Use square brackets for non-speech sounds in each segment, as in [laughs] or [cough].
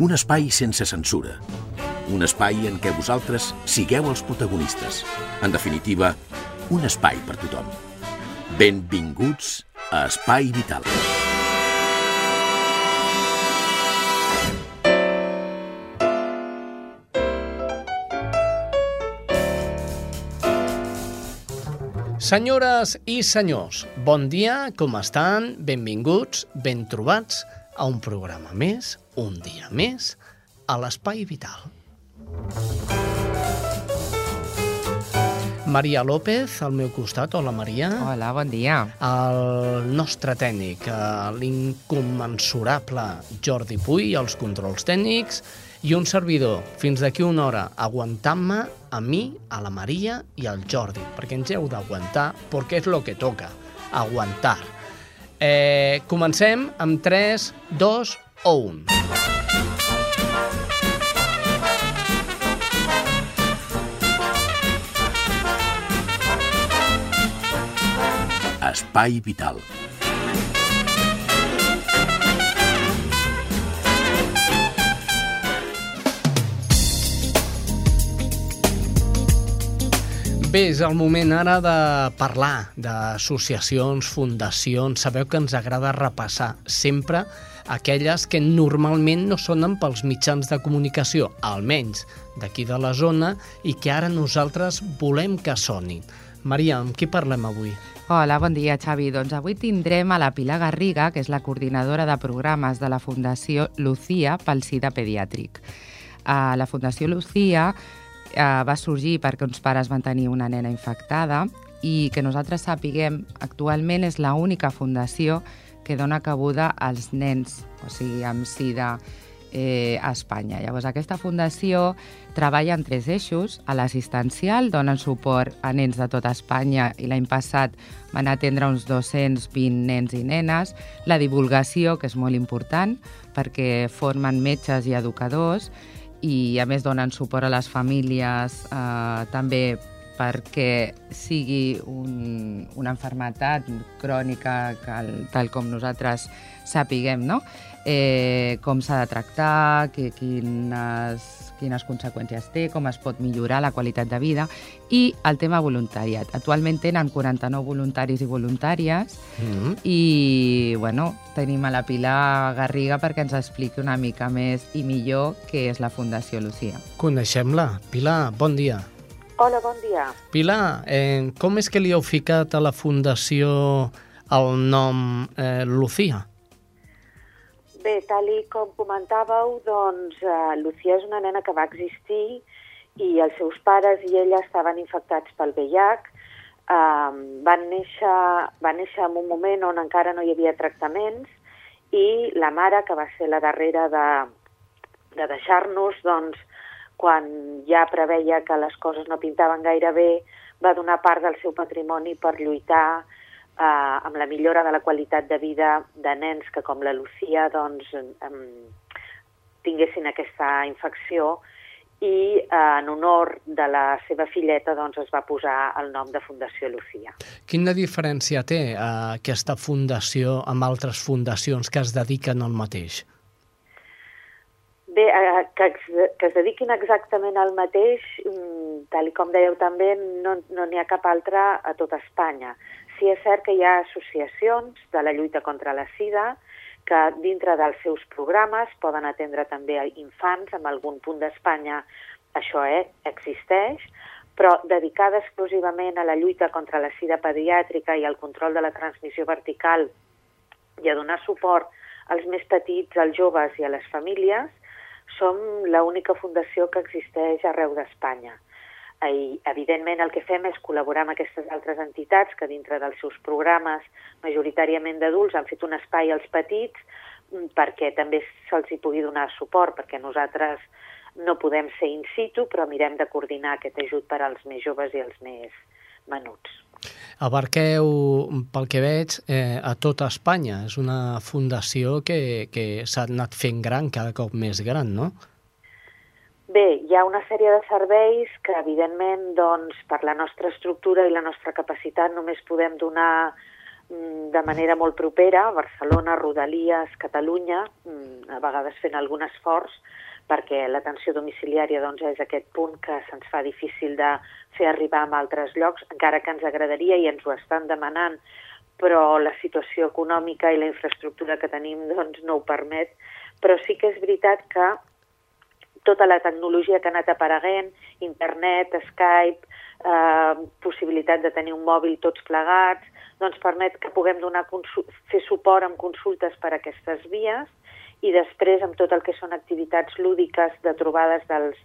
Un espai sense censura. Un espai en què vosaltres sigueu els protagonistes. En definitiva, un espai per tothom. Benvinguts a Espai Vital. Senyores i senyors, bon dia, com estan? Benvinguts, ben trobats a un programa més, un dia més, a l'Espai Vital. Maria López, al meu costat. Hola, Maria. Hola, bon dia. El nostre tècnic, eh, l'incommensurable Jordi Puy, els controls tècnics, i un servidor, fins d'aquí una hora, aguantant-me a mi, a la Maria i al Jordi, perquè ens heu d'aguantar, perquè és el que toca, aguantar. Eh, comencem amb 3, 2 o 1. Espai Vital. Bé, és el moment ara de parlar d'associacions, fundacions. Sabeu que ens agrada repassar sempre aquelles que normalment no sonen pels mitjans de comunicació, almenys d'aquí de la zona, i que ara nosaltres volem que sonin. Maria, amb qui parlem avui? Hola, bon dia, Xavi. Doncs avui tindrem a la Pilar Garriga, que és la coordinadora de programes de la Fundació Lucía pel SIDA pediàtric. Uh, la Fundació Lucía uh, va sorgir perquè uns pares van tenir una nena infectada i que nosaltres sapiguem actualment és l'única fundació que dona cabuda als nens, o sigui, amb sida eh, a Espanya. Llavors, aquesta fundació treballa en tres eixos. A l'assistencial donen suport a nens de tota Espanya i l'any passat van atendre uns 220 nens i nenes. La divulgació, que és molt important, perquè formen metges i educadors, i a més donen suport a les famílies eh, també perquè sigui un, una enfermetat crònica que, tal com nosaltres sapiguem, no? eh, com s'ha de tractar, que, quines, quines conseqüències té, com es pot millorar la qualitat de vida i el tema voluntariat. Actualment tenen 49 voluntaris i voluntàries mm -hmm. i bueno, tenim a la Pilar Garriga perquè ens expliqui una mica més i millor què és la Fundació Lucía. Coneixem-la. Pilar, bon dia. Hola, bon dia. Pilar, eh, com és que li heu ficat a la Fundació el nom eh, Lucía? Bé, tal i com comentàveu, doncs uh, Lucía és una nena que va existir i els seus pares i ella estaven infectats pel VIH. Uh, van, néixer, van néixer en un moment on encara no hi havia tractaments i la mare, que va ser la darrera de, de deixar-nos, doncs, quan ja preveia que les coses no pintaven gaire bé, va donar part del seu patrimoni per lluitar eh, amb la millora de la qualitat de vida de nens que, com la Lucía, doncs, eh, tinguessin aquesta infecció i eh, en honor de la seva filleta doncs, es va posar el nom de Fundació Lucía. Quina diferència té eh, aquesta fundació amb altres fundacions que es dediquen al mateix? Bé, que, que es dediquin exactament al mateix, mm, tal com dèieu també, no n'hi no ha cap altra a tota Espanya. Sí és cert que hi ha associacions de la lluita contra la sida que dintre dels seus programes poden atendre també infants, en algun punt d'Espanya. Això eh, existeix, però dedicada exclusivament a la lluita contra la sida pediàtrica i al control de la transmissió vertical i a donar suport als més petits, als joves i a les famílies, som l'única fundació que existeix arreu d'Espanya. I, evidentment, el que fem és col·laborar amb aquestes altres entitats que dintre dels seus programes, majoritàriament d'adults, han fet un espai als petits, perquè també se'ls hi pugui donar suport, perquè nosaltres no podem ser in situ, però mirem de coordinar aquest ajut per als més joves i els més menuts. Abarqueu, pel que veig, eh, a tota Espanya. És una fundació que, que s'ha anat fent gran, cada cop més gran, no? Bé, hi ha una sèrie de serveis que, evidentment, doncs, per la nostra estructura i la nostra capacitat només podem donar mm, de manera molt propera, Barcelona, Rodalies, Catalunya, mm, a vegades fent algun esforç, perquè l'atenció domiciliària doncs, és aquest punt que se'ns fa difícil de fer arribar a altres llocs, encara que ens agradaria i ens ho estan demanant, però la situació econòmica i la infraestructura que tenim doncs, no ho permet. Però sí que és veritat que tota la tecnologia que ha anat apareguent, internet, Skype, eh, possibilitat de tenir un mòbil tots plegats, doncs permet que puguem donar fer suport amb consultes per a aquestes vies i després amb tot el que són activitats lúdiques de trobades dels,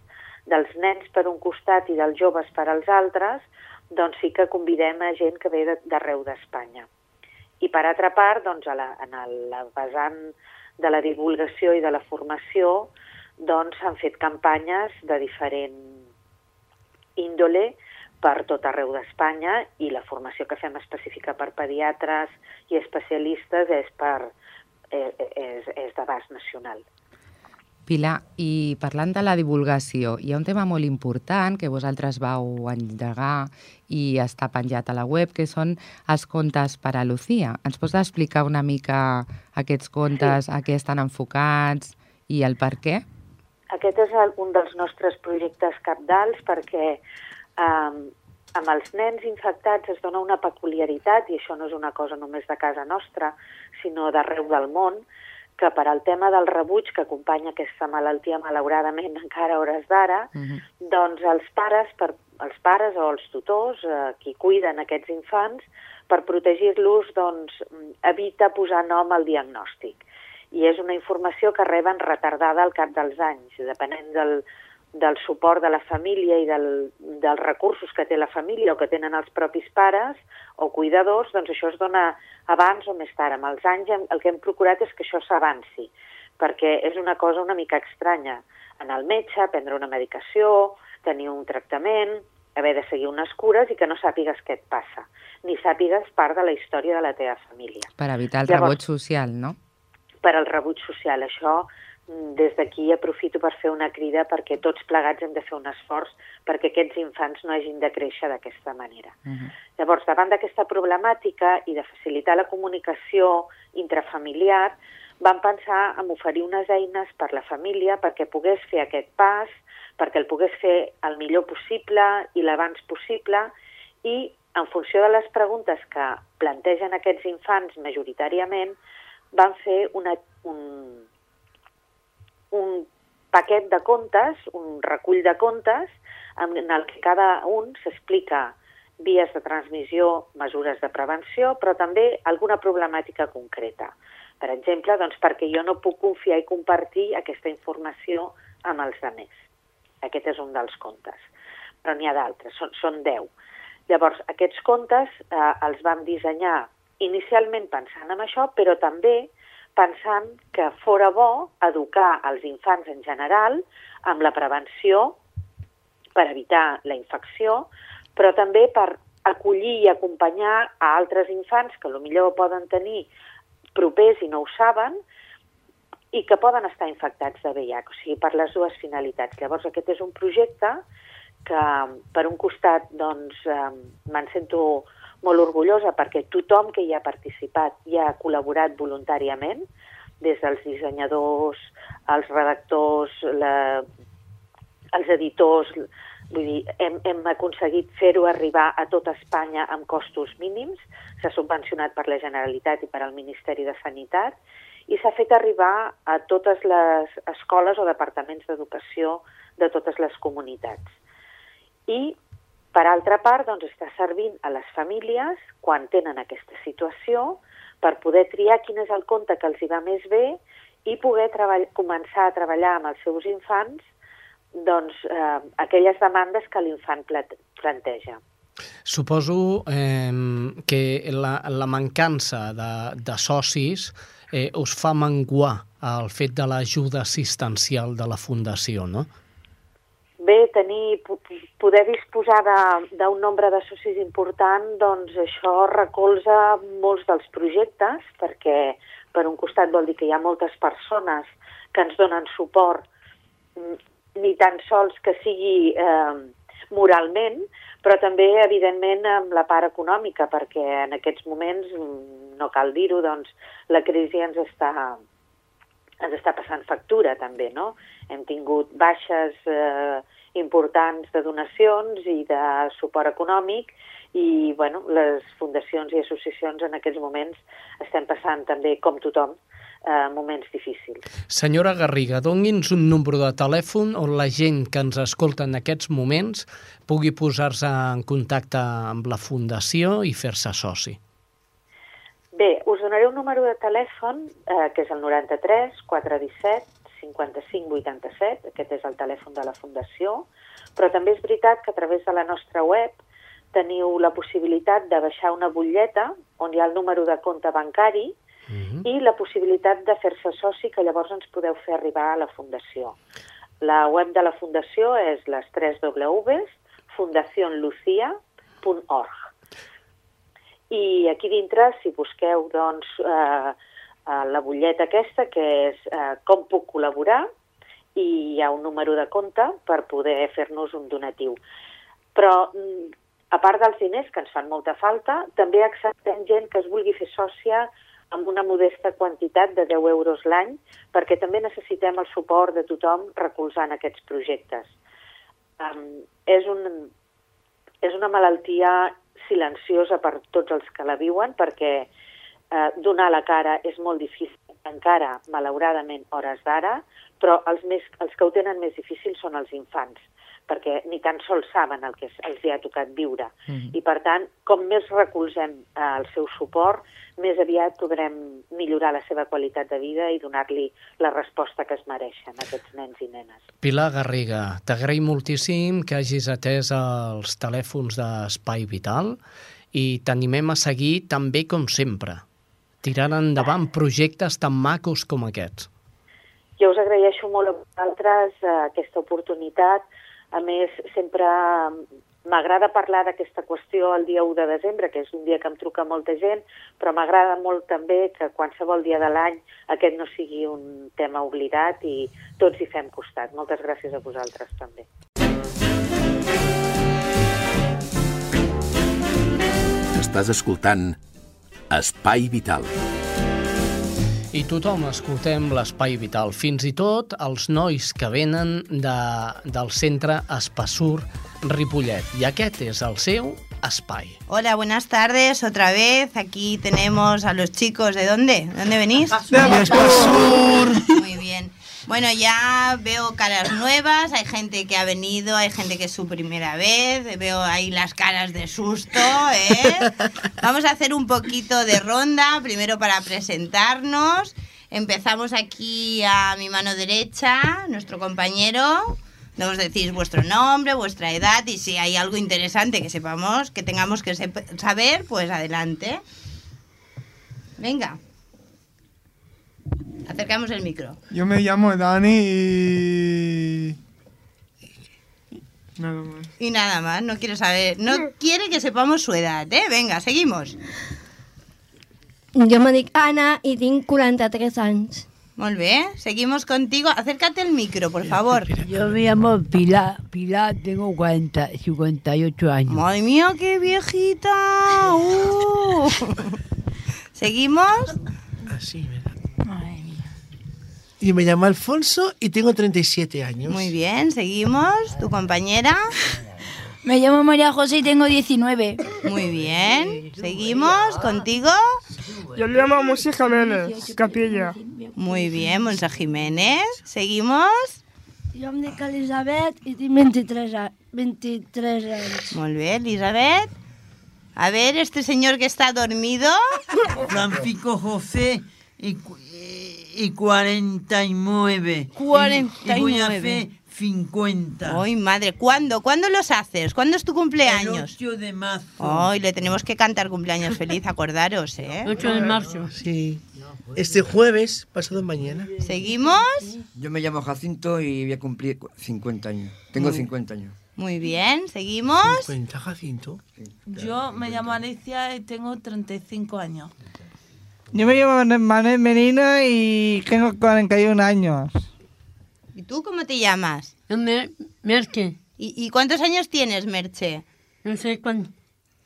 dels nens per un costat i dels joves per als altres, doncs sí que convidem a gent que ve d'arreu d'Espanya. I per altra part, doncs, a la, en el vessant de la divulgació i de la formació, doncs s'han fet campanyes de diferent índole per tot arreu d'Espanya i la formació que fem específica per pediatres i especialistes és, per, és, és d'abast nacional. Pilar, i parlant de la divulgació, hi ha un tema molt important que vosaltres vau endegar i està penjat a la web, que són els contes per a Lucía. Ens pots explicar una mica aquests contes, sí. a què estan enfocats i el per què? Aquest és un dels nostres projectes capdals perquè eh, amb els nens infectats es dona una peculiaritat, i això no és una cosa només de casa nostra, sinó d'arreu del món, que per al tema del rebuig que acompanya aquesta malaltia, malauradament [laughs] encara a hores d'ara, uh mhm. -huh. doncs els pares, per, els pares o els tutors, eh, qui cuiden aquests infants, per protegir-los, doncs, evita posar nom al diagnòstic i és una informació que reben retardada al cap dels anys, depenent del, del suport de la família i del, dels recursos que té la família o que tenen els propis pares o cuidadors, doncs això es dona abans o més tard. Amb els anys el que hem procurat és que això s'avanci, perquè és una cosa una mica estranya. Anar al metge, prendre una medicació, tenir un tractament, haver de seguir unes cures i que no sàpigues què et passa, ni sàpigues part de la història de la teva família. Per evitar el Llavors, rebuig social, no? per al rebuig social. Això des d'aquí aprofito per fer una crida perquè tots plegats hem de fer un esforç perquè aquests infants no hagin de créixer d'aquesta manera. Uh -huh. Llavors, davant d'aquesta problemàtica i de facilitar la comunicació intrafamiliar, vam pensar en oferir unes eines per la família perquè pogués fer aquest pas, perquè el pogués fer el millor possible i l'abans possible i en funció de les preguntes que plantegen aquests infants majoritàriament, van fer una, un, un paquet de contes, un recull de contes, en el que cada un s'explica vies de transmissió, mesures de prevenció, però també alguna problemàtica concreta. Per exemple, doncs perquè jo no puc confiar i compartir aquesta informació amb els altres. Aquest és un dels contes. Però n'hi ha d'altres, són, són deu. Llavors, aquests contes eh, els vam dissenyar inicialment pensant en això, però també pensant que fora bo educar els infants en general amb la prevenció per evitar la infecció, però també per acollir i acompanyar a altres infants que millor poden tenir propers i no ho saben i que poden estar infectats de VIH, o sigui, per les dues finalitats. Llavors, aquest és un projecte que, per un costat, doncs, eh, me'n sento molt orgullosa perquè tothom que hi ha participat hi ha col·laborat voluntàriament, des dels dissenyadors, els redactors, la, els editors, vull dir, hem, hem aconseguit fer-ho arribar a tota Espanya amb costos mínims, s'ha subvencionat per la Generalitat i per al Ministeri de Sanitat, i s'ha fet arribar a totes les escoles o departaments d'educació de totes les comunitats. I per altra part, doncs, està servint a les famílies, quan tenen aquesta situació, per poder triar quin és el conte que els hi va més bé i poder començar a treballar amb els seus infants doncs, eh, aquelles demandes que l'infant planteja. Suposo eh, que la, la mancança de, de socis eh, us fa menguar el fet de l'ajuda assistencial de la Fundació, no? Bé, tenir, poder disposar d'un nombre de socis important, doncs això recolza molts dels projectes, perquè per un costat vol dir que hi ha moltes persones que ens donen suport, ni tan sols que sigui eh, moralment, però també, evidentment, amb la part econòmica, perquè en aquests moments, no cal dir-ho, doncs, la crisi ens està, ens està passant factura, també, no? Hem tingut baixes eh, importants de donacions i de suport econòmic i, bueno, les fundacions i associacions en aquests moments estem passant també, com tothom, eh, moments difícils. Senyora Garriga, doni'ns un número de telèfon on la gent que ens escolta en aquests moments pugui posar-se en contacte amb la Fundació i fer-se soci. Bé, us donaré un número de telèfon, eh, que és el 93 417 55 87, aquest és el telèfon de la Fundació, però també és veritat que a través de la nostra web teniu la possibilitat de baixar una butlleta on hi ha el número de compte bancari uh -huh. i la possibilitat de fer-se soci que llavors ens podeu fer arribar a la Fundació. La web de la Fundació és les 3 Ws, fundacionlucia.org. I aquí dintre, si busqueu doncs, eh, la butlleta aquesta, que és eh, com puc col·laborar, i hi ha un número de compte per poder fer-nos un donatiu. Però mm, a part dels diners, que ens fan molta falta, també acceptem gent que es vulgui fer sòcia amb una modesta quantitat de 10 euros l'any, perquè també necessitem el suport de tothom recolzant aquests projectes. Um, és, un, és una malaltia silenciosa per tots els que la viuen, perquè eh, donar la cara és molt difícil, encara, malauradament, hores d'ara, però els, més, els que ho tenen més difícil són els infants perquè ni tan sols saben el que els hi ha tocat viure. Mm -hmm. I, per tant, com més recolzem eh, el seu suport, més aviat podrem millorar la seva qualitat de vida i donar-li la resposta que es mereixen aquests nens i nenes. Pilar Garriga, t'agraïm moltíssim que hagis atès els telèfons d'Espai Vital i t'animem a seguir també com sempre, tirant endavant projectes tan macos com aquests. Jo us agraeixo molt a vosaltres eh, aquesta oportunitat a més, sempre m'agrada parlar d'aquesta qüestió el dia 1 de desembre, que és un dia que em truca molta gent, però m'agrada molt també que qualsevol dia de l'any aquest no sigui un tema oblidat i tots hi fem costat. Moltes gràcies a vosaltres també. Estàs escoltant Espai Vital. I tothom escoltem l'Espai Vital, fins i tot els nois que venen de, del centre Espassur Ripollet. I aquest és el seu espai. Hola, buenas tardes, otra vez. Aquí tenemos a los chicos. ¿De dónde? ¿De dónde venís? De Espassur. Muy bien. Bueno, ya veo caras nuevas, hay gente que ha venido, hay gente que es su primera vez, veo ahí las caras de susto, ¿eh? [laughs] Vamos a hacer un poquito de ronda, primero para presentarnos. Empezamos aquí a mi mano derecha, nuestro compañero. Nos decís vuestro nombre, vuestra edad y si hay algo interesante que sepamos, que tengamos que saber, pues adelante. Venga. Acercamos el micro. Yo me llamo Dani y... Nada más. Y nada más, no quiere saber, no quiere que sepamos su edad, ¿eh? Venga, seguimos. Jo me dic Anna i tinc 43 anys. Molt bé, seguimos contigo. Acércate el micro, por favor. Yo me llamo Pilar. Pilar, tengo 40, 58 años. Madre mía, qué viejita. Uh. [laughs] ¿Seguimos? Así, Y me llamo Alfonso y tengo 37 años. Muy bien, seguimos. ¿Tu compañera? Me llamo María José y tengo 19. Muy bien. ¿Seguimos contigo? Yo le llamo Monse Jiménez, Capilla. Muy bien, Monse Jiménez. ¿Seguimos? Jo em dic Elisabet i tinc 23, a- 23 anys. Muy bien, Elizabeth. A ver, este señor que está dormido. Francisco José y, y 49. 49. Y voy a hacer 50. Ay, madre, ¿cuándo? ¿Cuándo los haces? ¿Cuándo es tu El cumpleaños? 8 de marzo. Ay, le tenemos que cantar cumpleaños feliz, acordaros, ¿eh? [laughs] 8 de marzo. Sí. Este jueves, pasado mañana. ¿Seguimos? Yo me llamo Jacinto y voy a cumplir cu- 50 años. Tengo Muy- 50 años. Muy bien, ¿seguimos? ¿50, Jacinto? Yo me llamo Alicia y tengo 35 años. Yo me llamo Manuel Merino y tengo 41 años. ¿Y tú cómo te llamas? Merche. ¿Y, y cuántos años tienes, Merche? No sé cuánto.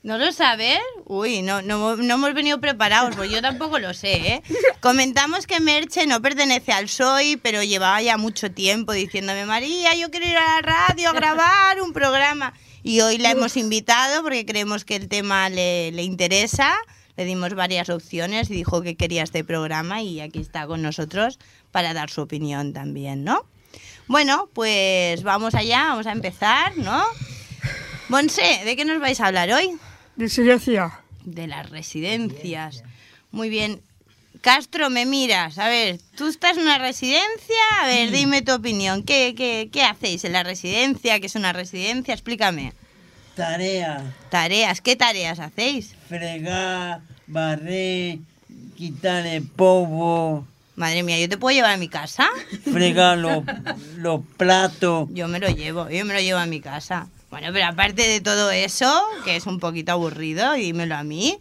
¿No lo sabes? Uy, no, no, no hemos venido preparados, pues yo tampoco lo sé, ¿eh? [laughs] Comentamos que Merche no pertenece al SOI, pero llevaba ya mucho tiempo diciéndome, María, yo quiero ir a la radio a grabar un programa. Y hoy la hemos invitado porque creemos que el tema le, le interesa. Le dimos varias opciones y dijo que quería este programa y aquí está con nosotros para dar su opinión también, ¿no? Bueno, pues vamos allá, vamos a empezar, ¿no? Monse, ¿de qué nos vais a hablar hoy? Disidencia. De las residencias. Muy bien. Castro, me miras. A ver, ¿tú estás en una residencia? A ver, dime tu opinión. ¿Qué, qué, qué hacéis en la residencia? ¿Qué es una residencia? Explícame. Tarea. Tareas. ¿Qué tareas hacéis? Fregar, barrer, quitar el polvo, Madre mía, ¿yo te puedo llevar a mi casa? fregar los, los platos. Yo me lo llevo, yo me lo llevo a mi casa. Bueno, pero aparte de todo eso, que es un poquito aburrido, dímelo a mí.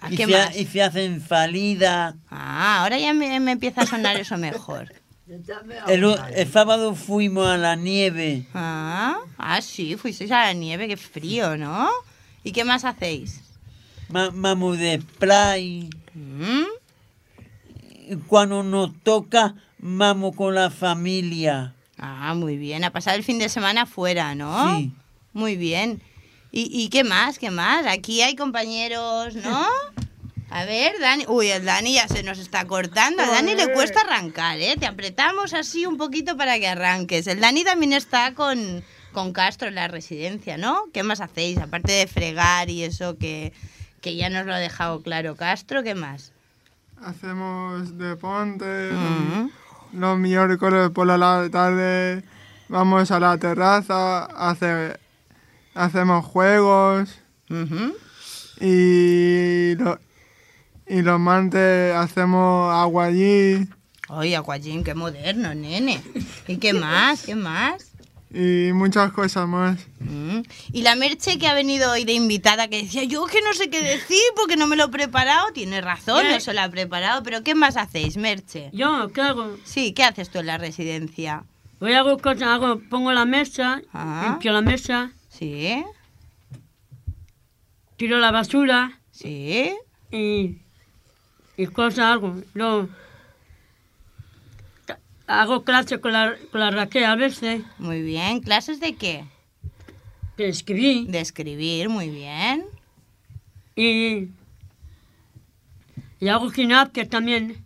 ¿A Y qué se, ha- más? y se hacen salida. Ah, ahora ya me, me empieza a sonar eso mejor. El, sábado fuimos a la nieve. Ah, ah, sí, fuisteis a la nieve, qué frío, ¿no? ¿Y qué más hacéis? Ma- Vamos de spray. ¿Mm? Y Cuando nos toca, vamos con la familia. Ah, muy bien, a pasar el fin de semana fuera, ¿no? Sí. Muy bien. ¿Y, y qué más? ¿Qué más? Aquí hay compañeros, ¿no? [laughs] A ver, Dani. Uy, el Dani ya se nos está cortando. A Dani le cuesta arrancar, ¿eh? Te apretamos así un poquito para que arranques. El Dani también está con, con Castro en la residencia, ¿no? ¿Qué más hacéis? Aparte de fregar y eso que, que ya nos lo ha dejado claro Castro, ¿qué más? Hacemos deporte. Mm. Los miércoles por la tarde vamos a la terraza, hace, hacemos juegos. Y, lo- y los martes hacemos agua allí. Oye, Aquajim, qué moderno, nene. ¿Y qué más? ¿Qué más? Y muchas cosas más. Mm. Y la Merche que ha venido hoy de invitada, que decía, yo que no sé qué decir porque no me lo he preparado, tiene razón, ¿Qué? no se lo ha preparado, pero ¿qué más hacéis, Merche? Yo, ¿qué hago? Sí, ¿qué haces tú en la residencia? Voy a hago cosas, hago, pongo la mesa, Ah. limpio la mesa. Sí. Tiro la basura. Sí. Y, y cosas hago. Ta- hago clase con la, con la Raquel a veces. Muy bien, ¿clases de qué? De escribir. De escribir, muy bien. Y, y hago gimnasia también.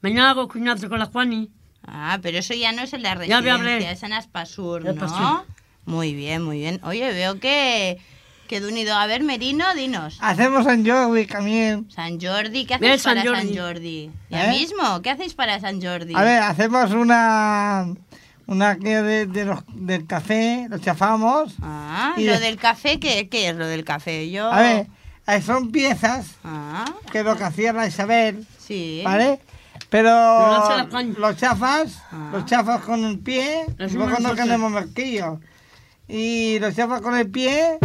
Mañana hago gimnasia con la Juani. Ah, pero eso ya no es en la residencia, es en Aspasur, ¿no? Aspasur. Muy bien, muy bien. Oye, veo que, que de unido. A ver, Merino, dinos. Hacemos San Jordi también. San Jordi, ¿qué hacéis San para Jordi. San Jordi? ¿Ya ¿Eh? mismo? ¿Qué hacéis para San Jordi? A ver, hacemos una... Una que de, de los, del café, lo chafamos. Ah, y lo de- del café, ¿qué, ¿qué es lo del café? Yo... A ver, eh, son piezas Ah, que lo que hacía la Isabel, sí. ¿vale? Pero Juan. los chafas, Ah. los chafas con el pie, luego no tenemos marquillo. Y los chafas con el pie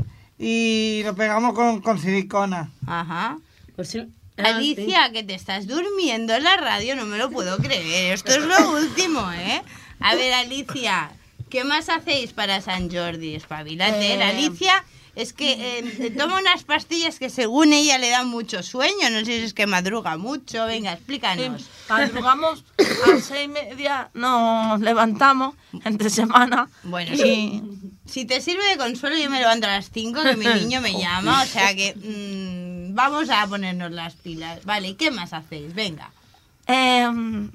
y lo pegamos con, con silicona. Ajá. Pues sí. Alicia, que te estás durmiendo en la radio, no me lo puedo creer. Esto es lo último, ¿eh? A ver, Alicia, ¿qué más hacéis para San Jordi? Espabilate. Eh. Alicia es que eh, toma unas pastillas que según ella le dan mucho sueño. No sé si es que madruga mucho. Venga, explícanos. Madrugamos a seis y media, nos levantamos entre semana. Bueno, y sí. Si te sirve de consuelo, yo me levanto a las 5 que mi niño me llama. O sea que mm, vamos a ponernos las pilas. Vale, ¿y qué más hacéis? Venga. Em,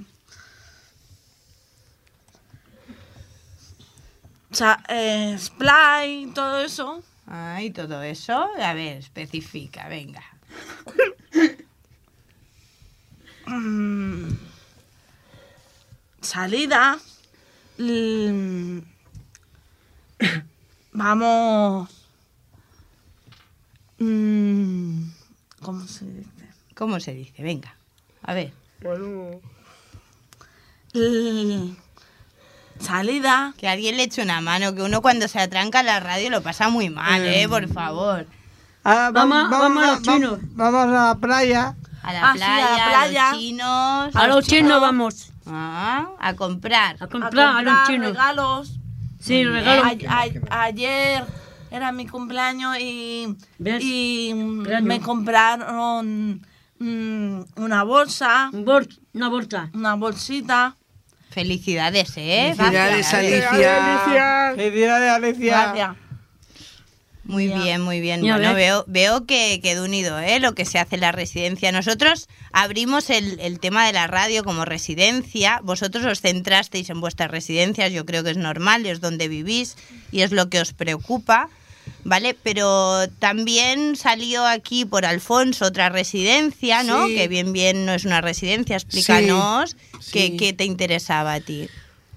o sea, eh, splay, todo eso. Ah, y todo eso. A ver, especifica, venga. Mm, salida. l- vamos. mm, ¿Cómo se dice? ¿Cómo se dice? Venga. A ver. Bueno. Salida. Que alguien le eche una mano, que uno cuando se atranca a la radio lo pasa muy mal, ¿eh? Por favor. Ah, Vamos- vamos a los chinos. Vamos a la playa. A la Ah, sí, playa, a la a playa. los chinos. A los chinos vamos. Ah, a comprar. A A comprar a los comprar chinos. regalos. Sí, regalos. A- a- ayer era mi cumpleaños y, y me compraron mm, una bolsa, Un bol- Una bolsa. una bolsita. Felicidades, ¿eh? Felicidades. Alicia. Felicidades, Alicia. Gracias. Muy bien, muy bien. Ya bueno, ves. veo, veo que quedó unido ¿eh? lo que se hace en la residencia. Nosotros abrimos el, el tema de la radio como residencia. Vosotros os centrasteis en vuestras residencias, yo creo que es normal, es donde vivís y es lo que os preocupa. ¿Vale? Pero también salió aquí por Alfonso otra residencia, ¿no? Sí. Que bien, bien no es una residencia. Explícanos qué, sí. qué te interesaba a ti.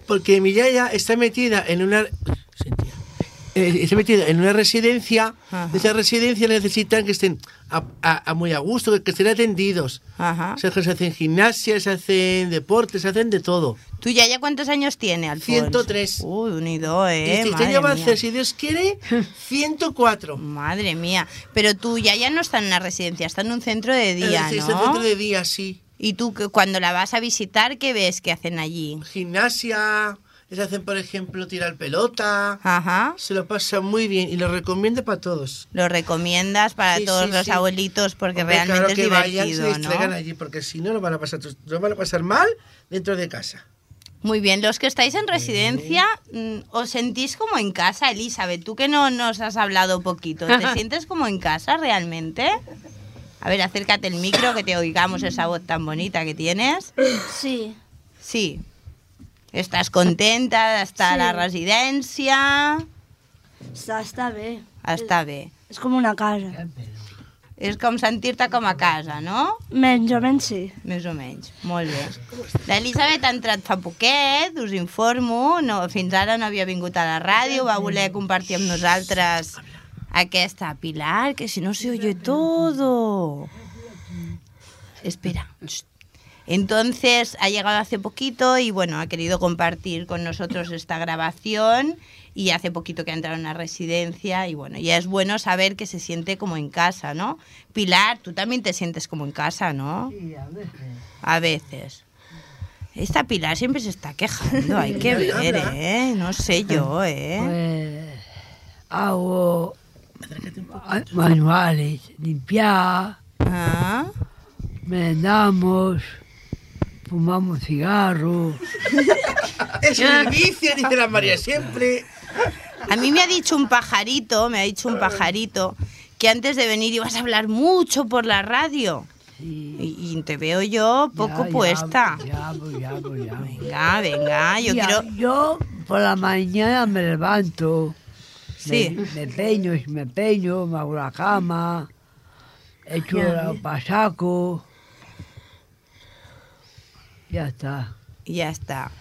Porque mi yaya está metida en una... eh, está metida en una residencia. De esa residencia necesitan que estén a, a- a muy a gusto, que, que estén atendidos. Ajá. O sea, que se hacen gimnasia, se hacen deportes, se hacen de todo. ¿Tú ya ya cuántos años tiene, Alfonso? 103. Uy, unido, Y ¿eh? este Madre año va a hacer, si Dios quiere, [laughs] 104. Madre mía. Pero tú ya ya no está en una residencia, está en un centro de día, Eh, sí, ¿no? está en centro de día, sí. Y tú cuando la vas a visitar, ¿qué ves que hacen allí? Gimnasia, les hacen, por ejemplo, tirar pelota. Ajá. Se lo pasan muy bien y lo recomiendo para todos. Lo recomiendas para Sí, todos sí, los sí. abuelitos porque Hombre, realmente claro es que vayan, divertido, se distraigan ¿no? allí, porque si no, lo van a pasar, lo van a pasar mal dentro de casa. Muy bien, los que estáis en residencia, mm, ¿os sentís como en casa, Elizabeth? Tú que no nos has hablado poquito, ¿te [laughs] sientes como en casa realmente? A ver, acércate el micro, que te oigamos esa voz tan bonita que tienes. Sí. Sí. ¿Estás contenta d'estar a la Sí. residència? Està, està bé. Està bé. És com una casa. És com sentir-te com a casa, no? Menys o menys sí. Més o menys. Molt bé. L'Elisabet ha entrat fa poquet, us informo. No, fins ara no havia vingut a la ràdio, va voler compartir amb nosaltres aquesta Pilar, que si no se oye todo. Espera. Shh. Entonces ha llegado hace poquito y bueno, ha querido compartir con nosotros esta grabación y hace poquito que ha entrado en una residencia y bueno, ya es bueno saber que se siente como en casa, ¿no? Pilar, tú también te sientes como en casa, ¿no? Sí, a veces. A veces. Esta Pilar siempre se está quejando, hay que ver, ¿eh? No sé yo, ¿eh? Pues hago ma- manuales, limpiar, Ah. merendamos, fumamos cigarros. [laughs] Es el vicio, dice la María siempre. A mí me ha dicho un pajarito, me ha dicho un pajarito, que antes de venir ibas a hablar mucho por la radio. Y, y te veo yo poco Ya, ya, puesta. Ya, pues, ya, pues, ya. Venga, venga, yo Ya, quiero... Yo por la mañana me levanto. Sí. Me, me peño, y me peño, me hago la cama, echo el pasaco. Ya está. Y ya está.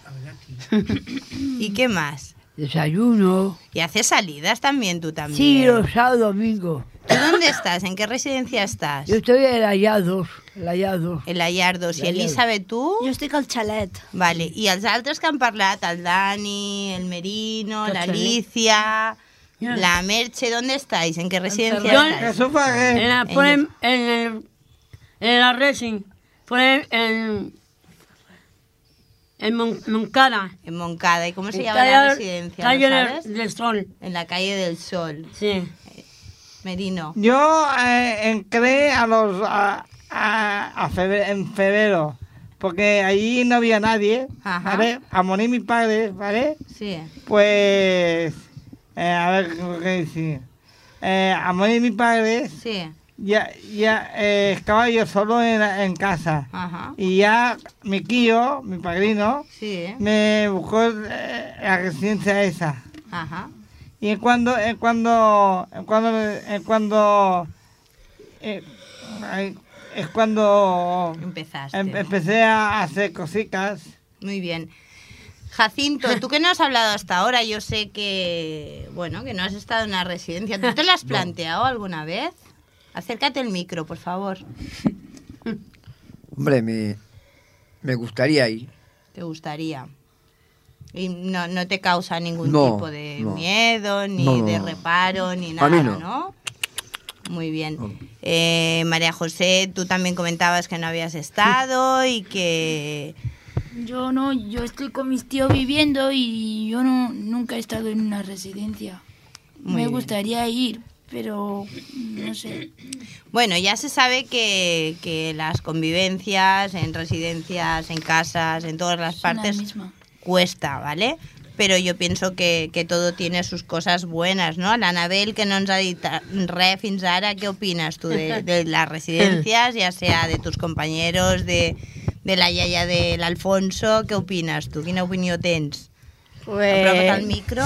¿Y qué más? Desayuno. ¿Y haces salidas también tú también? Sí, los sábados, domingo. ¿Tú dónde estás? ¿En qué residencia estás? Yo estoy en Hallados. El Hallados. El Ayardos. I El Ayardos. Elisabet, tu? Jo estic al xalet. Vale. I els altres que han parlat, el Dani, el Merino, Que l'Alicia, la Merche, ¿dónde estáis? ¿En qué residencia Yo- estáis? En la, En- el, en la Racing, ponen en, en Mon- Moncada. En Moncada. ¿Y cómo se En llama la residencia? calle ¿lo del- sabes? del Sol. En la calle del Sol. Sí. Merino. Yo eh, entré a los a, a- en febrero, porque allí no había nadie, Ajá. ¿vale? A morir mi padre, ¿vale? Sí. Pues, eh, a ver qué decir. Eh, a morir mi padre, Sí. Ya, ya eh, estaba yo solo en, en casa. Ajá. Y ya mi tío, mi padrino, Sí. me buscó eh, la residencia esa. Ajá. Y es cuando, es cuando, es cuando, es cuando, eh, es cuando Empezaste. em- empecé a hacer cositas. Muy bien. Jacinto, tú que no has hablado hasta ahora, yo sé que, bueno, que no has estado en una residencia. ¿Tú te lo has [laughs] planteado alguna vez? Acércate el micro, por favor. Hombre, mi, Me gustaría ir. ¿Te gustaría? Y no, no te causa ningún No, tipo de no. miedo, ni No, no, de reparo, ni A nada, mí no. ¿no? Muy bien. Eh, María José, tú también comentabas que no habías estado y que... Yo no, yo estoy con mis tíos viviendo y yo no nunca he estado en una residencia. Muy Me bien. gustaría ir, pero no sé. Bueno, ya se sabe que, que las convivencias en residencias, en casas, en todas las partes misma. cuesta, ¿vale? Pero yo pienso que, que todo tiene sus cosas buenas, ¿no? La Anabel, que no ens ha dit res fins ara, ¿qué opinas tú de, de las residencias, ya sea de tus compañeros, de, de la yaya del Alfonso? ¿Qué opinas tú? ¿Quina opinió tens? Pues- Apropa't al micro.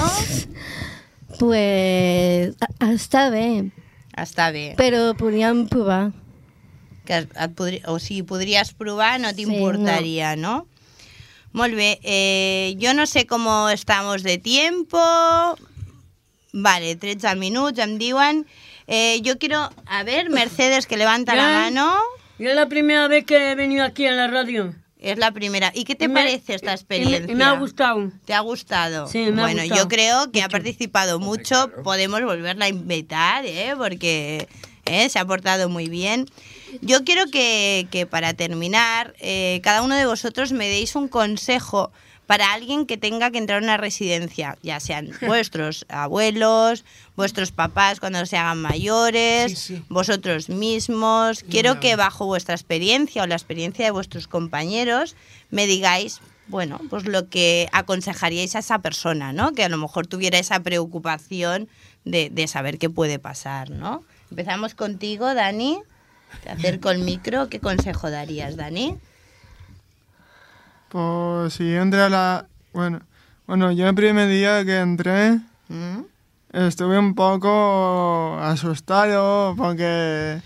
Pues a- està bé, Està bé. però podríem provar. que es- et podri... o sigui, podries provar, no t'importaria, no. Molt bé, eh, yo no sé cómo estamos de tiempo. Vale, 13 minutos, em diuen. Eh, yo quiero, a ver, Mercedes, que levanta la Ya. mano. Yo es la primera vez que he venido aquí a la radio. Es la primera. ¿Y qué te Me- parece esta y me- experiencia? y me ha gustado. ¿Te ha gustado? Sí, me ha bueno, gustado yo creo que ha participado mucho. Podemos volverla a invitar, ¿eh? Porque ¿eh? se ha portado muy bien. Yo quiero que, que para terminar, eh, cada uno de vosotros me deis un consejo para alguien que tenga que entrar a una residencia, ya sean [laughs] vuestros abuelos, vuestros papás cuando se hagan mayores, vosotros mismos. Quiero que bajo vuestra experiencia o la experiencia de vuestros compañeros me digáis, bueno, pues lo que aconsejaríais a esa persona, ¿no? Que a lo mejor tuviera esa preocupación de, de saber qué puede pasar, ¿no? Empezamos contigo, Dani. Te acerco el micro. ¿Qué consejo darías, Dani? Pues si entra la... Bueno, bueno, yo el primer día que entré ¿Mm? estuve un poco asustado porque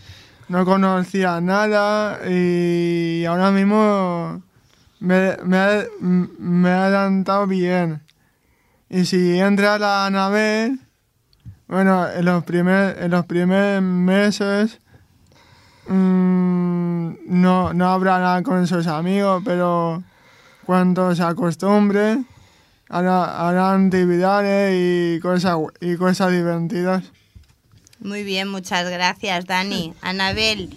no conocía nada y ahora mismo me, me, ha- me ha adelantado bien. Y si entra la nave, bueno, en los, primer, en los primeros meses mm, no, no habrá nada con sus amigos, pero cuando se acostumbre, hará, harán actividades y cosas, y cosas divertidas. Muy bien, muchas gracias, Dani. Anabel,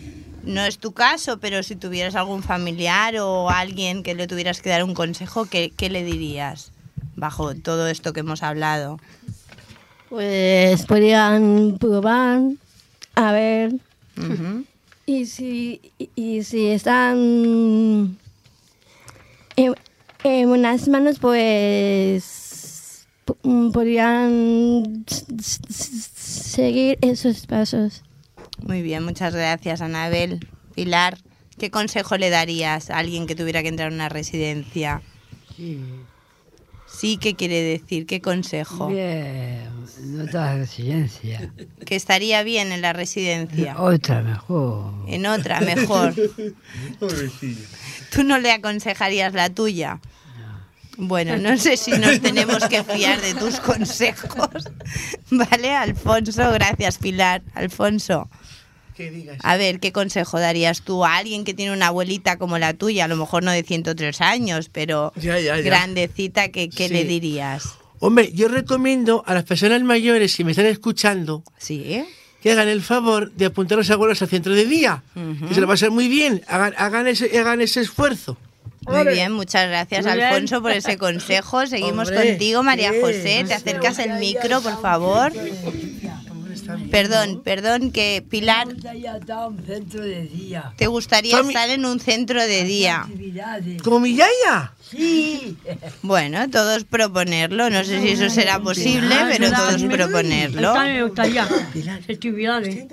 no es tu caso, pero si tuvieras algún familiar o alguien que le tuvieras que dar un consejo, ¿qué, qué le dirías bajo todo esto que hemos hablado? Pues podrían probar, a ver. Y si, y si están en, en unas manos, pues mm, podrían seguir esos pasos. Muy bien, muchas gracias, Anabel. Pilar, ¿qué consejo le darías a alguien que tuviera que entrar a una residencia? Sí, ¿qué quiere decir? ¿Qué consejo? Bien, en otra residencia. Que estaría bien en la residencia. Otra mejor. En otra, mejor. [laughs] ¿Tú no le aconsejarías la tuya? Bueno, no sé si nos tenemos que fiar de tus consejos. [laughs] ¿Vale, Alfonso? Gracias, Pilar. Alfonso. ¿Qué digas? A ver, ¿qué consejo darías tú a alguien que tiene una abuelita como la tuya? A lo mejor no de 103 años, pero Ya, ya, ya. grandecita, ¿qué, qué Sí. le dirías? Hombre, yo recomiendo a las personas mayores, si me están escuchando, ¿Sí? Que hagan el favor de apuntar a los abuelos al centro de día, que se lo pasan muy bien, hagan, hagan, ese, hagan ese esfuerzo. Muy bien, muchas gracias bien. Alfonso por ese consejo. [laughs] Seguimos Hombre, contigo, María. José. Te acercas el micro, por favor. Perdón, perdón, que Pilar, Ya está un centro de día. ¿te gustaría estar en un centro de día? Actividades. ¿Como mi yaya? Sí. Bueno, todos proponerlo. No sé si eso será posible, Ah, pero todos proponerlo. Me gustaría. Festividades.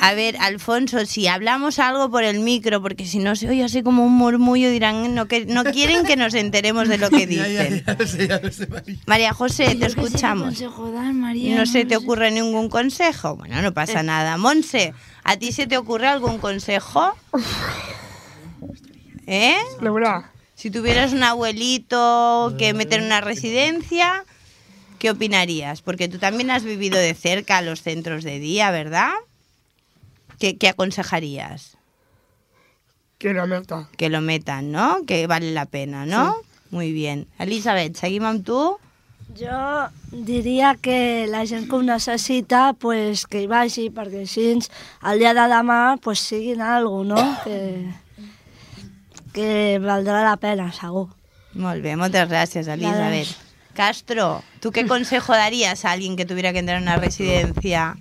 A ver, Alfonso, si hablamos algo por el micro, porque si no se oye así como un murmullo, dirán no, que no quieren que nos enteremos de lo que [laughs] Ya, ya, dicen. ya lo sé, ya lo sé, María. María José, te escuchamos. consejo dar, María? ¿No se te sé. ocurre ningún consejo? Bueno, no pasa nada. Monse, ¿a ti se te ocurre algún consejo? ¿Eh? Laura, Si tuvieras un abuelito que meter en una residencia, ¿qué opinarías? Porque tú también has vivido de cerca los centros de día, ¿verdad? ¿Qué, qué aconsejarías? Que lo meta. Que lo metan, ¿no? Que vale la pena, ¿no? Muy bien. Elizabeth, seguim amb tu? Jo diria que la gent que ho necessita pues, que hi vagi, perquè així el dia de demà pues, siguin algo, no? Que, que valdrà la pena, segur. Molt bé, moltes gràcies, Elizabeth. Castro, ¿tú qué consejo darías a alguien que tuviera que entrar en una residencia?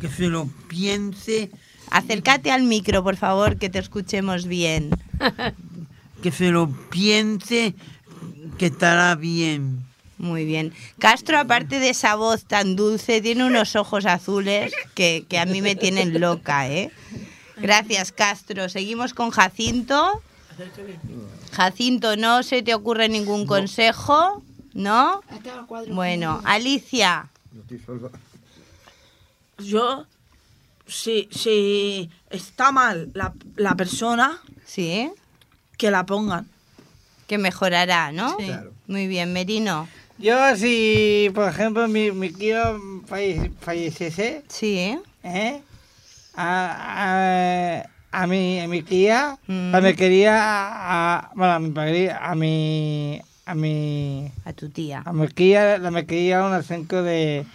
Que se lo piense, Acércate al micro, por favor, que te escuchemos bien. [laughs] que se lo piense, que estará bien. Muy bien. Castro, aparte de esa voz tan dulce, tiene unos ojos azules que, que a mí me tienen loca, ¿eh? Gracias, Castro. Seguimos con Jacinto. Jacinto, ¿no se te ocurre ningún consejo? ¿No? Bueno, Alicia. Yo, si, si está mal la, la persona, sí. que la pongan. Que mejorará, ¿no? Sí. Claro. Muy bien, Merino. Yo, si, por ejemplo, mi, mi tío falle- falleciese, sí. ¿eh? a, a, a mi, a mi tía, Mm. la me quería, a, bueno, a mi padre, a mi, a mi, a tu tía, a mi tía, la me quería un ascenso de,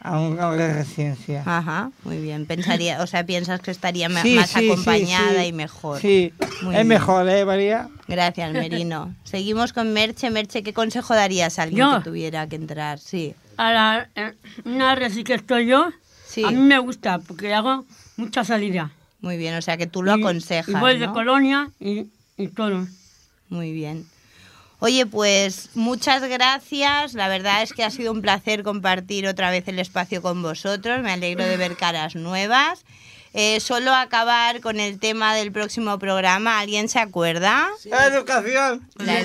a, un- a una residencia. Ajá, muy bien. Pensaría, o sea, piensas que estaría Sí, más sí, acompañada sí. y mejor. Sí, Muy es bien. mejor, ¿eh, María? Gracias, Merino. [laughs] Seguimos con Merche. Merche, ¿qué consejo darías a alguien Yo. que tuviera que entrar? Sí. A la, eh, una resi que estoy yo, a mí me gusta porque hago mucha salida. Muy bien, o sea que tú lo Y- aconsejas. Y voy de colonia y, y todo. Muy bien. Oye, pues muchas gracias. La verdad es que ha sido un placer compartir otra vez el espacio con vosotros. Me alegro de ver caras nuevas. Eh, solo acabar con el tema del próximo programa. ¿Alguien se acuerda? La educación. La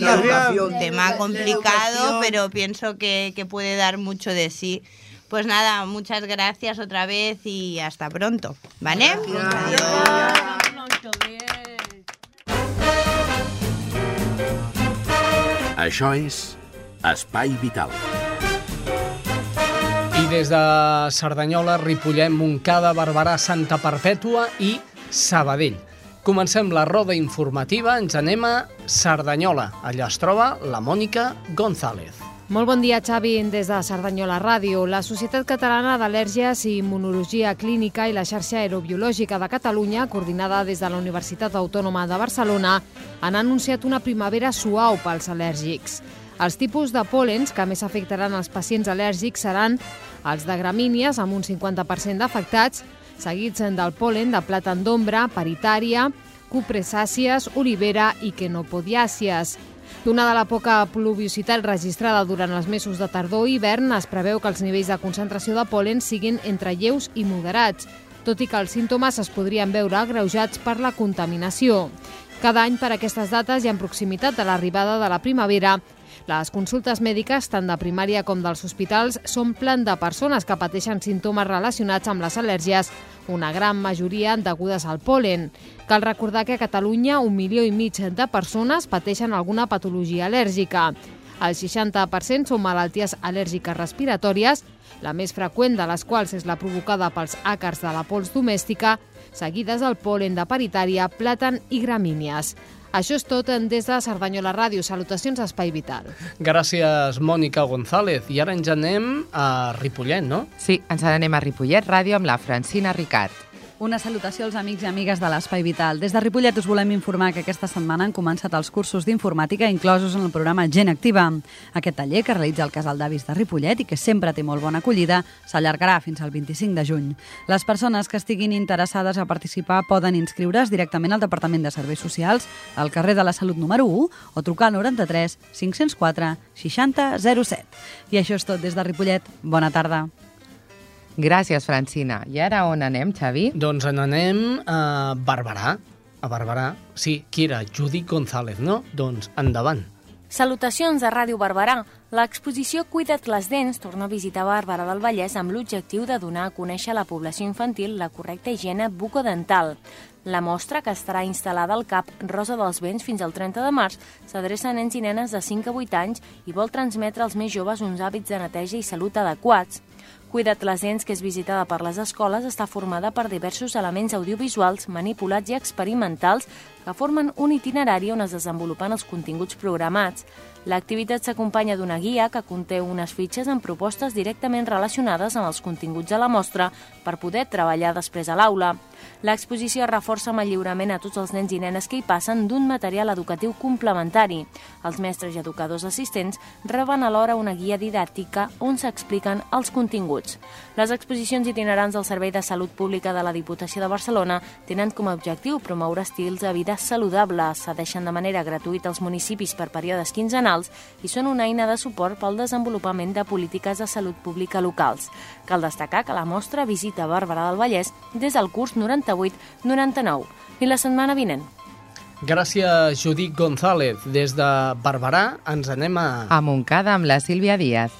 La educación. Un tema complicado, pero pienso que, que puede dar mucho de sí. Pues nada, muchas gracias otra vez y hasta pronto. ¿Vale? Això és Espai Vital. I des de Cerdanyola, Ripollet, Montcada, Barberà, Santa Perpètua i Sabadell. Comencem la roda informativa, ens anem a Cerdanyola. Allà es troba la Mònica González. Molt bon dia, Xavi, des de Cerdanyola Ràdio. La Societat Catalana d'Al·lèrgies i Immunologia Clínica i la xarxa aerobiològica de Catalunya, coordinada des de la Universitat Autònoma de Barcelona, han anunciat una primavera suau pels al·lèrgics. Els tipus de pòlens que més afectaran els pacients al·lèrgics seran els de gramínies, amb un 50% d'afectats, seguits del pol·len de plàtan d'ombra, paritària, cupressàcies, olivera i quenopodiàcies. Donada la poca pluviositat registrada durant els mesos de tardor i hivern, es preveu que els nivells de concentració de pol·len siguin entre lleus i moderats, tot i que els símptomes es podrien veure agreujats per la contaminació. Cada any per aquestes dates i en proximitat de l'arribada de la primavera, les consultes mèdiques, tant de primària com dels hospitals, s'omplen de persones que pateixen símptomes relacionats amb les al·lèrgies, una gran majoria degudes al pol·len. Cal recordar que a Catalunya un milió i mig de persones pateixen alguna patologia al·lèrgica. El 60% són malalties al·lèrgiques respiratòries, la més freqüent de les quals és la provocada pels àcars de la pols domèstica, seguides del pol·len de paritària, plàtan i gramínies. Això és tot en des de Cerdanyola Ràdio. Salutacions a Espai Vital. Gràcies, Mònica González. I ara ens anem a Ripollet, no? Sí, ens n'anem a Ripollet Ràdio amb la Francina Ricard. Una salutació als amics i amigues de l'Espai Vital. Des de Ripollet us volem informar que aquesta setmana han començat els cursos d'informàtica inclosos en el programa Gent Activa. Aquest taller, que realitza el Casal d'Avis de Ripollet i que sempre té molt bona acollida, s'allargarà fins al 25 de juny. Les persones que estiguin interessades a participar poden inscriure's directament al Departament de Serveis Socials, al carrer de la Salut número 1, o trucar al 93 504 60 07. I això és tot des de Ripollet. Bona tarda. Gràcies, Francina. I ara on anem, Xavi? Doncs n'anem a Barberà. A Barberà. Sí, qui era? Judit González, no? Doncs endavant. Salutacions de Ràdio Barberà. L'exposició Cuida't les dents torna a visitar Barberà del Vallès amb l'objectiu de donar a conèixer a la població infantil la correcta higiene bucodental. La mostra, que estarà instal·lada al CAP Rosa dels Vents fins al 30 de març, s'adreça a nens i nenes de 5 a 8 anys i vol transmetre als més joves uns hàbits de neteja i salut adequats. Cuida't les dents, que és visitada per les escoles, està formada per diversos elements audiovisuals manipulats i experimentals que formen un itinerari on es desenvolupen els continguts programats. L'activitat s'acompanya d'una guia que conté unes fitxes amb propostes directament relacionades amb els continguts de la mostra per poder treballar després a l'aula. L'exposició reforça amb el lliurament a tots els nens i nenes que hi passen d'un material educatiu complementari. Els mestres i educadors assistents reben alhora una guia didàctica on s'expliquen els continguts. Les exposicions itinerants del Servei de Salut Pública de la Diputació de Barcelona tenen com a objectiu promoure estils de vida saludables, cedeixen de manera gratuïta als municipis per períodes quinzenals i són una eina de suport pel desenvolupament de polítiques de salut pública locals. Cal destacar que la mostra visita Bàrbara del Vallès des del curs 98-99 i la setmana vinent. Gràcies, Judit González. Des de Barberà ens anem a... A Montcada amb la Sílvia Díaz.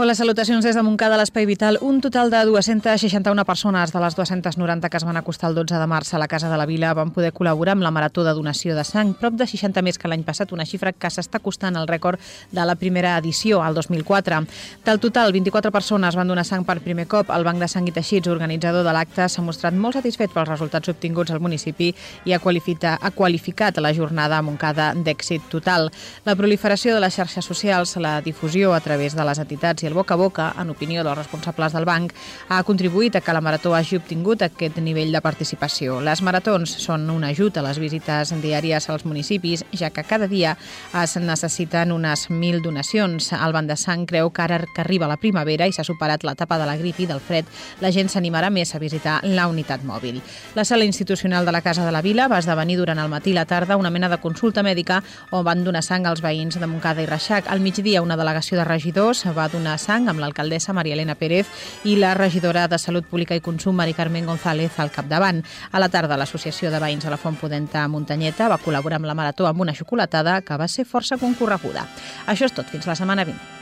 Hola, salutacions des de Montcada, l'Espai Vital. Un total de 261 persones de les 290 que es van acostar el 12 de març a la Casa de la Vila van poder col·laborar amb la Marató de Donació de Sang, prop de 60 més que l'any passat, una xifra que s'està costant al rècord de la primera edició, al 2004. Del total, 24 persones van donar sang per primer cop. El Banc de Sang i Teixits, organitzador de l'acte, s'ha mostrat molt satisfet pels resultats obtinguts al municipi i ha, qualificat, ha qualificat la jornada a Montcada d'èxit total. La proliferació de les xarxes socials, la difusió a través de les entitats i el boca a boca, en opinió dels responsables del banc, ha contribuït a que la marató hagi obtingut aquest nivell de participació. Les maratons són un ajut a les visites diàries als municipis, ja que cada dia es necessiten unes 1.000 donacions. El Banc de Sang creu que ara que arriba la primavera i s'ha superat l'etapa de la grip i del fred, la gent s'animarà més a visitar la unitat mòbil. La sala institucional de la Casa de la Vila va esdevenir durant el matí i la tarda una mena de consulta mèdica on van donar sang als veïns de Montcada i Reixac. Al migdia, una delegació de regidors va donar sang amb l'alcaldessa Maria Elena Pérez i la regidora de Salut Pública i Consum, Mari Carmen González, al capdavant. A la tarda, l'Associació de Veïns de la Font Pudenta Muntanyeta va col·laborar amb la Marató amb una xocolatada que va ser força concorreguda. Això és tot, fins la setmana vinent.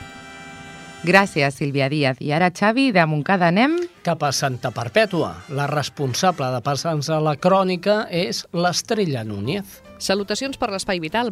Gràcies, Sílvia Díaz. I ara, Xavi, de Montcada anem... Cap a Santa Perpètua. La responsable de passar-nos a la crònica és l'Estrella Núñez. Salutacions per l'Espai Vital.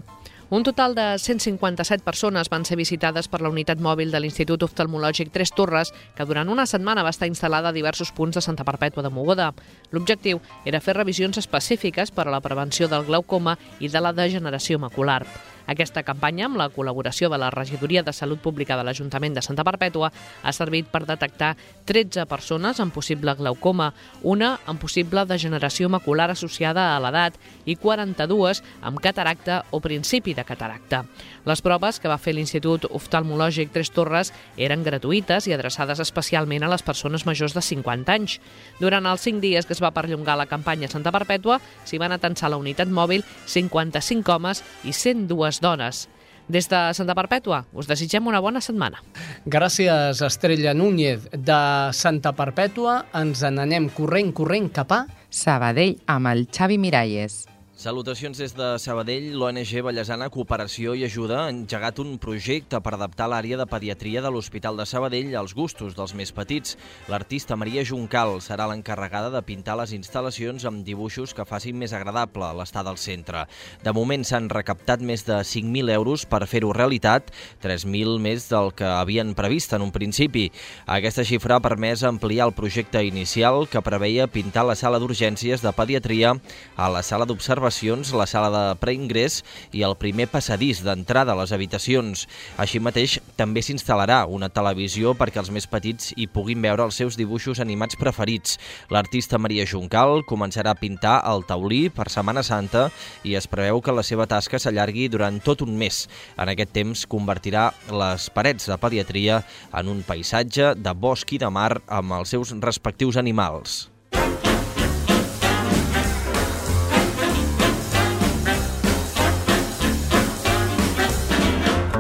Un total de 157 persones van ser visitades per la unitat mòbil de l'Institut Oftalmològic Tres Torres, que durant una setmana va estar instal·lada a diversos punts de Santa Perpètua de Mogoda. L'objectiu era fer revisions específiques per a la prevenció del glaucoma i de la degeneració macular. Aquesta campanya, amb la col·laboració de la Regidoria de Salut Pública de l'Ajuntament de Santa Perpètua, ha servit per detectar 13 persones amb possible glaucoma, una amb possible degeneració macular associada a l'edat i 42 amb cataracta o principi de cataracta. Les proves que va fer l'Institut Oftalmològic Tres Torres eren gratuïtes i adreçades especialment a les persones majors de 50 anys. Durant els 5 dies que es va perllongar la campanya Santa Perpètua, s'hi van atensar la unitat mòbil 55 homes i 102 dones. Des de Santa Perpètua us desitgem una bona setmana. Gràcies, Estrella Núñez. De Santa Perpètua ens n'anem corrent, corrent cap a... Sabadell amb el Xavi Miralles. Salutacions des de Sabadell. L'ONG Vallesana Cooperació i Ajuda ha engegat un projecte per adaptar l'àrea de pediatria de l'Hospital de Sabadell als gustos dels més petits. L'artista Maria Juncal serà l'encarregada de pintar les instal·lacions amb dibuixos que facin més agradable l'estada al centre. De moment s'han recaptat més de 5.000 euros per fer-ho realitat, 3.000 més del que havien previst en un principi. Aquesta xifra ha permès ampliar el projecte inicial que preveia pintar la sala d'urgències de pediatria a la sala d'observació observacions, la sala de preingrés i el primer passadís d'entrada a les habitacions. Així mateix, també s'instal·larà una televisió perquè els més petits hi puguin veure els seus dibuixos animats preferits. L'artista Maria Juncal començarà a pintar el taulí per Setmana Santa i es preveu que la seva tasca s'allargui durant tot un mes. En aquest temps convertirà les parets de pediatria en un paisatge de bosc i de mar amb els seus respectius animals.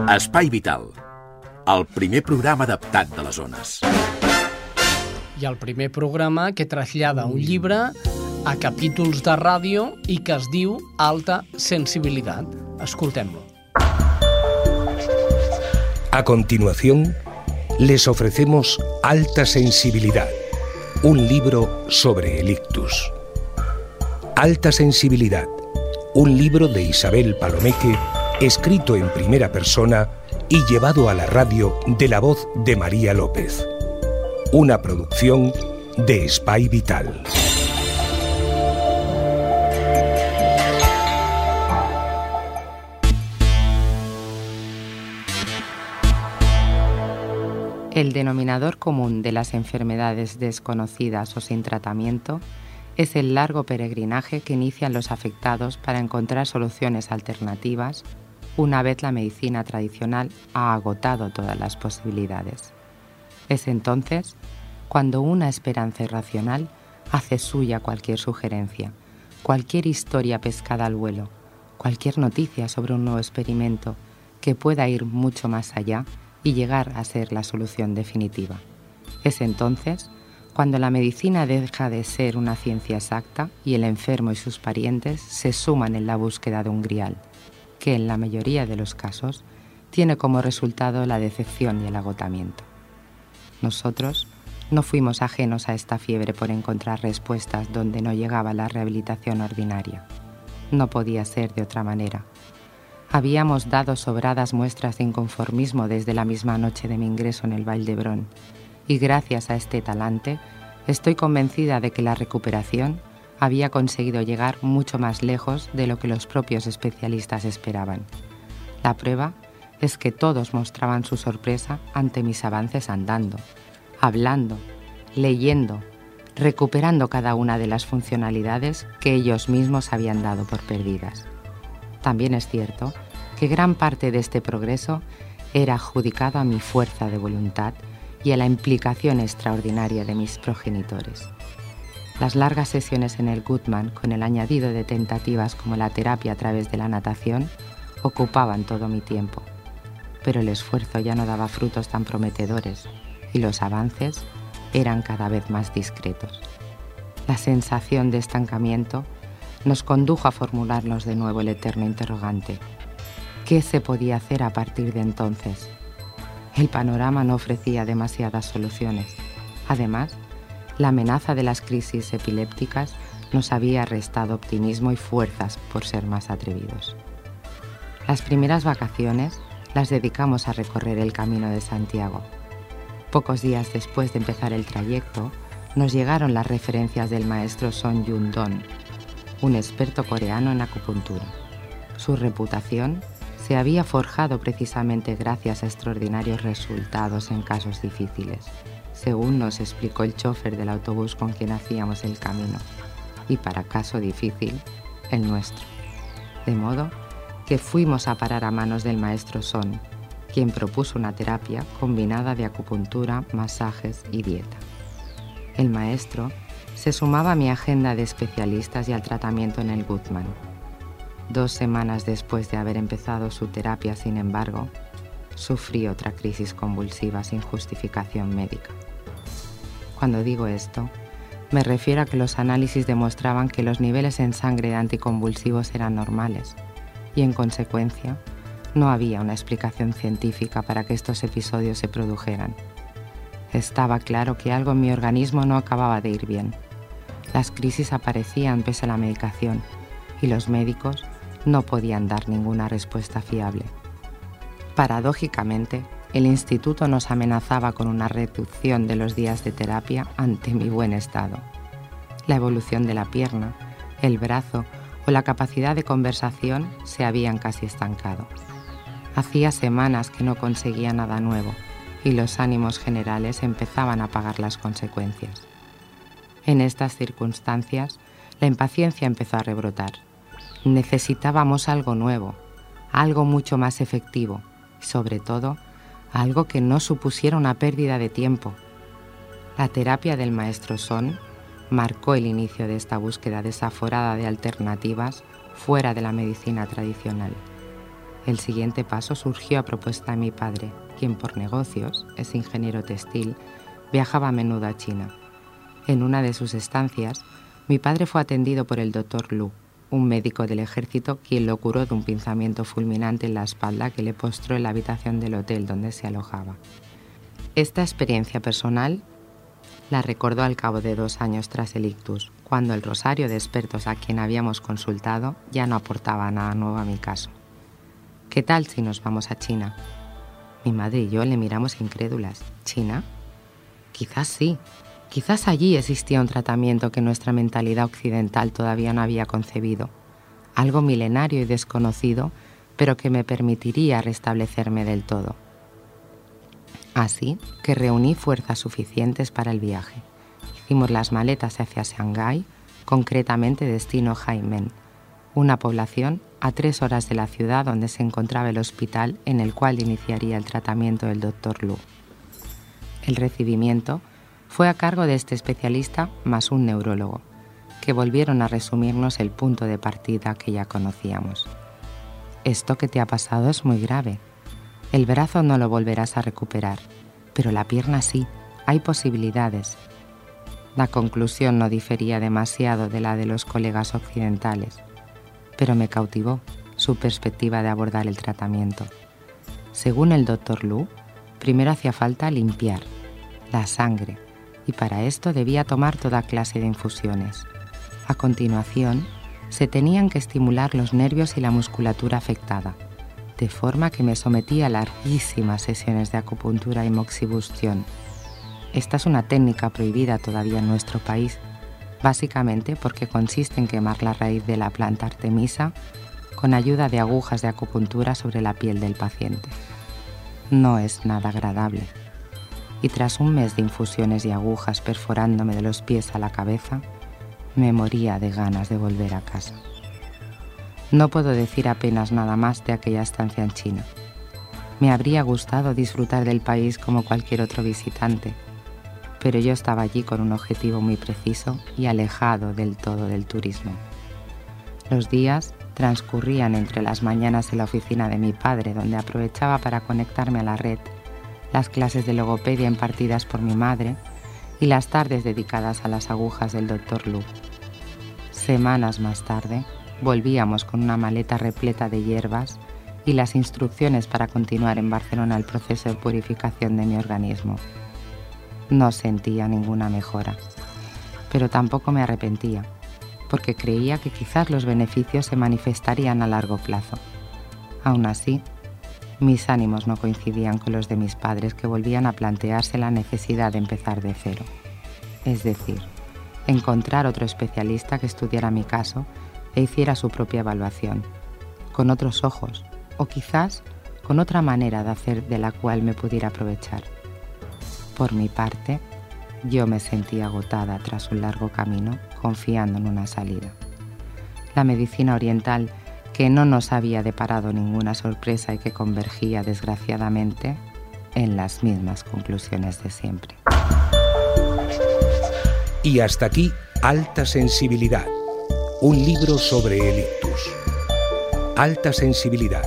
Espai Vital, el primer programa adaptat de les zones. I el primer programa que trasllada un llibre a capítols de ràdio i que es diu Alta Sensibilitat. Escoltem-lo. A continuación, les ofrecemos Alta Sensibilidad, un libro sobre el ictus. Alta Sensibilidad, un libro de Isabel Palomeque escrito en primera persona y llevado a la radio de la voz de María López. una producción de Spy Vital. El denominador común de las enfermedades desconocidas o sin tratamiento es el largo peregrinaje que inician los afectados para encontrar soluciones alternativas una vez la medicina tradicional ha agotado todas las posibilidades. Es entonces cuando una esperanza irracional hace suya cualquier sugerencia, cualquier historia pescada al vuelo, cualquier noticia sobre un nuevo experimento que pueda ir mucho más allá y llegar a ser la solución definitiva. Es entonces cuando la medicina deja de ser una ciencia exacta y el enfermo y sus parientes se suman en la búsqueda de un grial, que en la mayoría de los casos tiene como resultado la decepción y el agotamiento. Nosotros no fuimos ajenos a esta fiebre por encontrar respuestas donde no llegaba la rehabilitación ordinaria. No podía ser de otra manera Habíamos dado sobradas muestras de inconformismo desde la misma noche de mi ingreso en el Valdebrón, y gracias a este talante estoy convencida de que la recuperación había conseguido llegar mucho más lejos de lo que los propios especialistas esperaban. La prueba es que todos mostraban su sorpresa ante mis avances andando, hablando, leyendo, recuperando cada una de las funcionalidades que ellos mismos habían dado por perdidas. También es cierto que gran parte de este progreso era adjudicado a mi fuerza de voluntad y a la implicación extraordinaria de mis progenitores. Las largas sesiones en el Goodman, con el añadido de tentativas como la terapia a través de la natación, ocupaban todo mi tiempo, pero el esfuerzo ya no daba frutos tan prometedores y los avances eran cada vez más discretos. La sensación de estancamiento nos condujo a formularnos de nuevo el eterno interrogante ¿Qué se podía hacer a partir de entonces? El panorama no ofrecía demasiadas soluciones. Además, la amenaza de las crisis epilépticas nos había restado optimismo y fuerzas por ser más atrevidos. Las primeras vacaciones las dedicamos a recorrer el camino de Santiago. Pocos días después de empezar el trayecto, nos llegaron las referencias del maestro Son Yun-don, un experto coreano en acupuntura. Su reputación se había forjado precisamente gracias a extraordinarios resultados en casos difíciles, según nos explicó el chofer del autobús con quien hacíamos el camino, y para caso difícil, el nuestro. De modo que fuimos a parar a manos del maestro Son, quien propuso una terapia combinada de acupuntura, masajes y dieta. El maestro se sumaba a mi agenda de especialistas y al tratamiento en el Gutman Dos semanas después de haber empezado su terapia, sin embargo, sufrí otra crisis convulsiva sin justificación médica. Cuando digo esto, me refiero a que los análisis demostraban que los niveles en sangre de anticonvulsivos eran normales y, en consecuencia, no había una explicación científica para que estos episodios se produjeran. Estaba claro que algo en mi organismo no acababa de ir bien. Las crisis aparecían pese a la medicación y los médicos no podían dar ninguna respuesta fiable. Paradójicamente, el instituto nos amenazaba con una reducción de los días de terapia ante mi buen estado. La evolución de la pierna, el brazo o la capacidad de conversación se habían casi estancado. Hacía semanas que no conseguía nada nuevo y los ánimos generales empezaban a pagar las consecuencias. En estas circunstancias, la impaciencia empezó a rebrotar necesitábamos algo nuevo, algo mucho más efectivo sobre todo algo que no supusiera una pérdida de tiempo. La terapia del maestro Son marcó el inicio de esta búsqueda desaforada de alternativas fuera de la medicina tradicional. El siguiente paso surgió a propuesta de mi padre, quien por negocios, es ingeniero textil, viajaba a menudo a China. En una de sus estancias, mi padre fue atendido por el doctor Lu, un médico del ejército quien lo curó de un pinzamiento fulminante en la espalda que le postró en la habitación del hotel donde se alojaba. Esta experiencia personal la recordó al cabo de dos años tras el ictus, cuando el rosario de expertos a quien habíamos consultado ya no aportaba nada nuevo a mi caso. ¿Qué tal si nos vamos a China? Mi madre y yo le miramos incrédulas. ¿China? Quizás sí. Quizás allí existía un tratamiento que nuestra mentalidad occidental todavía no había concebido. Algo milenario y desconocido, pero que me permitiría restablecerme del todo. Así que reuní fuerzas suficientes para el viaje. Hicimos las maletas hacia Shanghái, concretamente destino Haimen, una población a tres horas de la ciudad donde se encontraba el hospital en el cual iniciaría el tratamiento del Dr. Lu. El recibimiento fue a cargo de este especialista más un neurólogo, que volvieron a resumirnos el punto de partida que ya conocíamos. Esto que te ha pasado es muy grave. El brazo no lo volverás a recuperar, pero la pierna sí, hay posibilidades. La conclusión no difería demasiado de la de los colegas occidentales, pero me cautivó su perspectiva de abordar el tratamiento. Según el doctor Lu, primero hacía falta limpiar la sangre y para esto debía tomar toda clase de infusiones. A continuación, se tenían que estimular los nervios y la musculatura afectada, de forma que me sometí a larguísimas sesiones de acupuntura y moxibustión. Esta es una técnica prohibida todavía en nuestro país, básicamente porque consiste en quemar la raíz de la planta artemisa con ayuda de agujas de acupuntura sobre la piel del paciente. No es nada agradable. Y tras un mes de infusiones y agujas perforándome de los pies a la cabeza, me moría de ganas de volver a casa. No puedo decir apenas nada más de aquella estancia en China. Me habría gustado disfrutar del país como cualquier otro visitante, pero yo estaba allí con un objetivo muy preciso y alejado del todo del turismo. Los días transcurrían entre las mañanas en la oficina de mi padre, donde aprovechaba para conectarme a la red, las clases de logopedia impartidas por mi madre y las tardes dedicadas a las agujas del doctor Lu. Semanas más tarde, volvíamos con una maleta repleta de hierbas y las instrucciones para continuar en Barcelona el proceso de purificación de mi organismo. No sentía ninguna mejora, pero tampoco me arrepentía, porque creía que quizás los beneficios se manifestarían a largo plazo. Aún así, mis ánimos no coincidían con los de mis padres que volvían a plantearse la necesidad de empezar de cero. Es decir, encontrar otro especialista que estudiara mi caso e hiciera su propia evaluación, con otros ojos, o quizás con otra manera de hacer de la cual me pudiera aprovechar. Por mi parte, yo me sentía agotada tras un largo camino, confiando en una salida. La medicina oriental, que no nos había deparado ninguna sorpresa y que convergía desgraciadamente en las mismas conclusiones de siempre. Y hasta aquí, Alta Sensibilidad, un libro sobre el ictus. Alta Sensibilidad,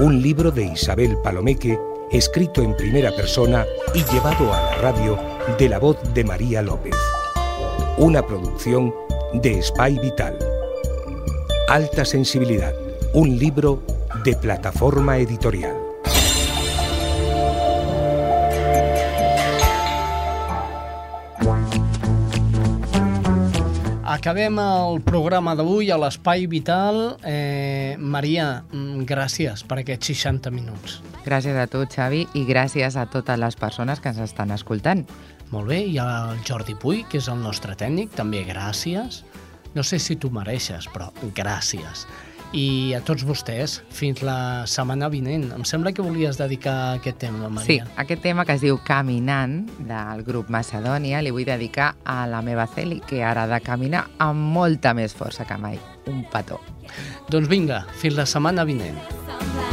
un libro de Isabel Palomeque, escrito en primera persona y llevado a la radio de la voz de María López. Una producción de Spy Vital. Alta Sensibilidad, un libro de plataforma editorial. Acabem el programa d'avui a l'Espai Vital. Eh, Maria, mm, gràcies per aquests 60 minuts. Gràcies a tu, Xavi, i gràcies a totes les persones que ens estan escoltant. Molt bé, i al Jordi Puy, que és el nostre tècnic, també gràcies. No sé si tu mereixes, però gràcies. I a tots vostès, fins la setmana vinent. Em sembla que volies dedicar aquest tema, Sí, Maria. aquest tema que es diu Caminant, del grup Macedònia, li vull dedicar a la meva Celi, que ara ha de caminar amb molta més força que mai. Un petó. Doncs vinga, fins la setmana vinent. Mentre